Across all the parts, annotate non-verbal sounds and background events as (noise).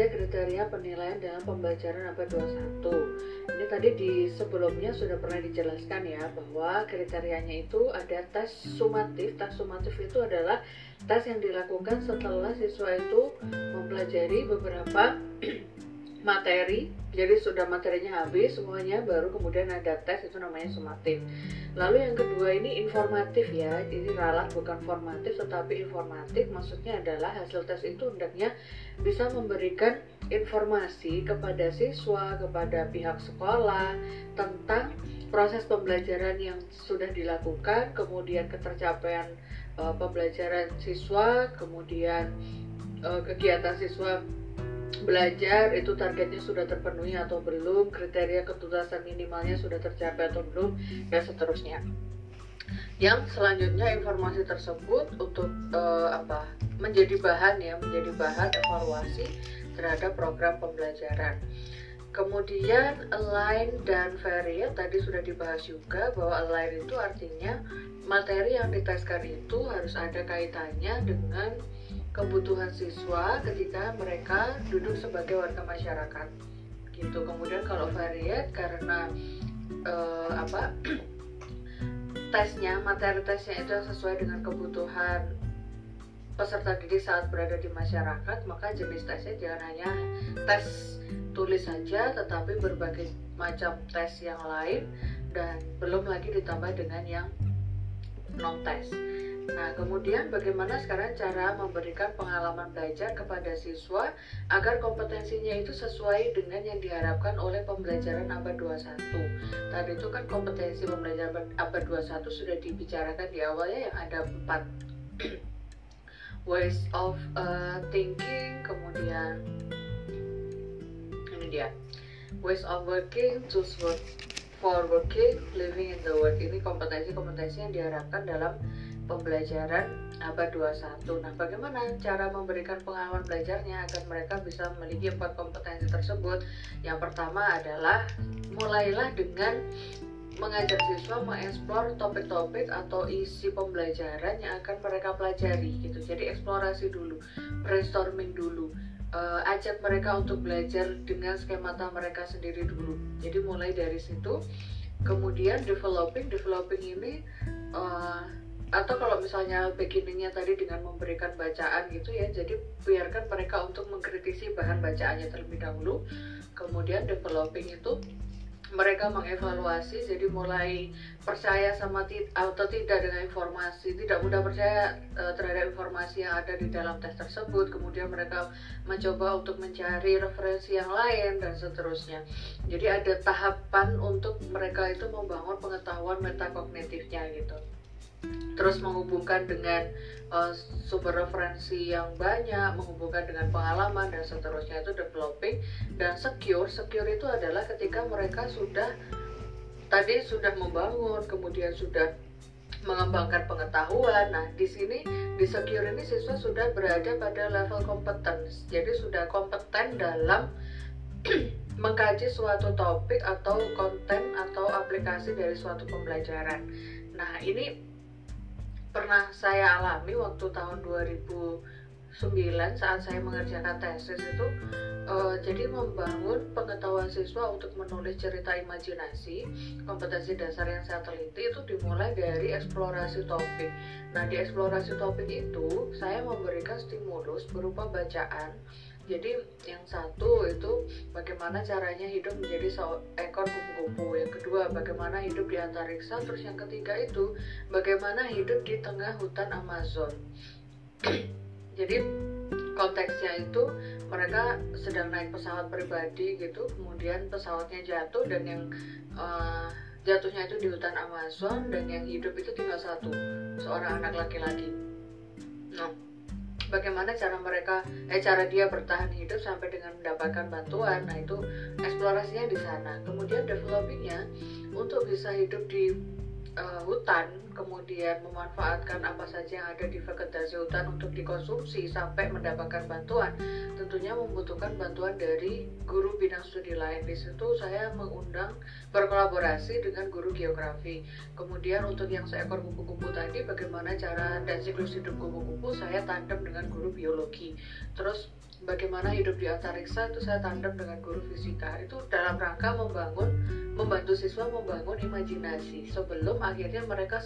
saja kriteria penilaian dalam pembelajaran abad 21? Ini tadi di sebelumnya sudah pernah dijelaskan ya bahwa kriterianya itu ada tes sumatif. Tes sumatif itu adalah tes yang dilakukan setelah siswa itu mempelajari beberapa (clears throat) materi. Jadi sudah materinya habis semuanya baru kemudian ada tes itu namanya sumatif. Lalu yang kedua ini informatif ya. Ini ralat bukan formatif tetapi informatif. Maksudnya adalah hasil tes itu hendaknya bisa memberikan informasi kepada siswa kepada pihak sekolah tentang proses pembelajaran yang sudah dilakukan kemudian ketercapaian uh, pembelajaran siswa kemudian uh, kegiatan siswa belajar itu targetnya sudah terpenuhi atau belum, kriteria ketuntasan minimalnya sudah tercapai atau belum, dan seterusnya. Yang selanjutnya informasi tersebut untuk uh, apa menjadi bahan ya, menjadi bahan evaluasi terhadap program pembelajaran. Kemudian align dan variate tadi sudah dibahas juga bahwa align itu artinya materi yang diteskan itu harus ada kaitannya dengan kebutuhan siswa ketika mereka duduk sebagai warga masyarakat. Gitu. Kemudian kalau variat karena uh, apa (clears throat) tesnya materi tesnya itu sesuai dengan kebutuhan peserta didik saat berada di masyarakat maka jenis tesnya jangan hanya tes tulis saja tetapi berbagai macam tes yang lain dan belum lagi ditambah dengan yang non tes Nah, kemudian bagaimana sekarang cara memberikan pengalaman belajar kepada siswa agar kompetensinya itu sesuai dengan yang diharapkan oleh pembelajaran abad 21. Tadi itu kan kompetensi pembelajaran abad 21 sudah dibicarakan di awalnya yang ada empat (clears throat) ways of uh, thinking, kemudian ini dia ways of working, tools work for working, living in the world. Ini kompetensi-kompetensi yang diharapkan dalam pembelajaran abad 21. Nah, bagaimana cara memberikan pengalaman belajarnya agar mereka bisa memiliki empat kompetensi tersebut? Yang pertama adalah mulailah dengan mengajak siswa mengeksplor topik-topik atau isi pembelajaran yang akan mereka pelajari gitu. Jadi eksplorasi dulu, brainstorming dulu. Uh, ajak mereka untuk belajar dengan skemata mereka sendiri dulu. Jadi mulai dari situ, kemudian developing, developing ini uh, atau kalau misalnya beginningnya tadi dengan memberikan bacaan gitu ya jadi biarkan mereka untuk mengkritisi bahan bacaannya terlebih dahulu. Kemudian developing itu mereka mengevaluasi jadi mulai percaya sama atau tidak dengan informasi tidak mudah percaya uh, terhadap informasi yang ada di dalam tes tersebut. Kemudian mereka mencoba untuk mencari referensi yang lain dan seterusnya. Jadi ada tahapan untuk mereka itu membangun pengetahuan metakognitifnya gitu terus menghubungkan dengan uh, sumber referensi yang banyak, menghubungkan dengan pengalaman dan seterusnya itu developing dan secure. Secure itu adalah ketika mereka sudah tadi sudah membangun, kemudian sudah mengembangkan pengetahuan. Nah, di sini di secure ini siswa sudah berada pada level kompeten. Jadi sudah kompeten dalam (clears throat) mengkaji suatu topik atau konten atau aplikasi dari suatu pembelajaran. Nah, ini pernah saya alami waktu tahun 2009 saat saya mengerjakan tesis itu uh, jadi membangun pengetahuan siswa untuk menulis cerita imajinasi kompetensi dasar yang saya teliti itu dimulai dari eksplorasi topik. Nah di eksplorasi topik itu saya memberikan stimulus berupa bacaan jadi yang satu itu bagaimana caranya hidup menjadi seekor kupu-kupu. Yang kedua bagaimana hidup di antariksa. Terus yang ketiga itu bagaimana hidup di tengah hutan Amazon. (clears throat) Jadi konteksnya itu mereka sedang naik pesawat pribadi gitu kemudian pesawatnya jatuh dan yang uh, jatuhnya itu di hutan Amazon dan yang hidup itu tinggal satu seorang anak laki-laki. Nah bagaimana cara mereka eh cara dia bertahan hidup sampai dengan mendapatkan bantuan. Nah itu eksplorasinya di sana. Kemudian developingnya untuk bisa hidup di uh, hutan, kemudian memanfaatkan apa saja yang ada di vegetasi hutan untuk dikonsumsi sampai mendapatkan bantuan, tentunya membutuhkan bantuan dari guru bidang studi lain. Di situ saya mengundang berkolaborasi dengan guru geografi. Kemudian untuk yang seekor kupu-kupu tadi, bagaimana cara dan siklus hidup kupu-kupu, saya tandem dengan guru biologi. Terus bagaimana hidup di antariksa itu saya tandem dengan guru fisika itu dalam rangka membangun membantu siswa membangun imajinasi sebelum akhirnya mereka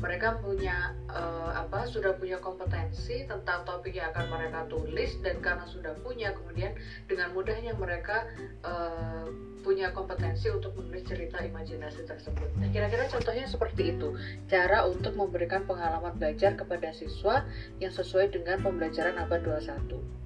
mereka punya uh, apa sudah punya kompetensi tentang topik yang akan mereka tulis dan karena sudah punya kemudian dengan mudahnya mereka uh, punya kompetensi untuk menulis cerita imajinasi tersebut. Nah, kira-kira contohnya seperti itu. Cara untuk memberikan pengalaman belajar kepada siswa yang sesuai dengan pembelajaran abad 21.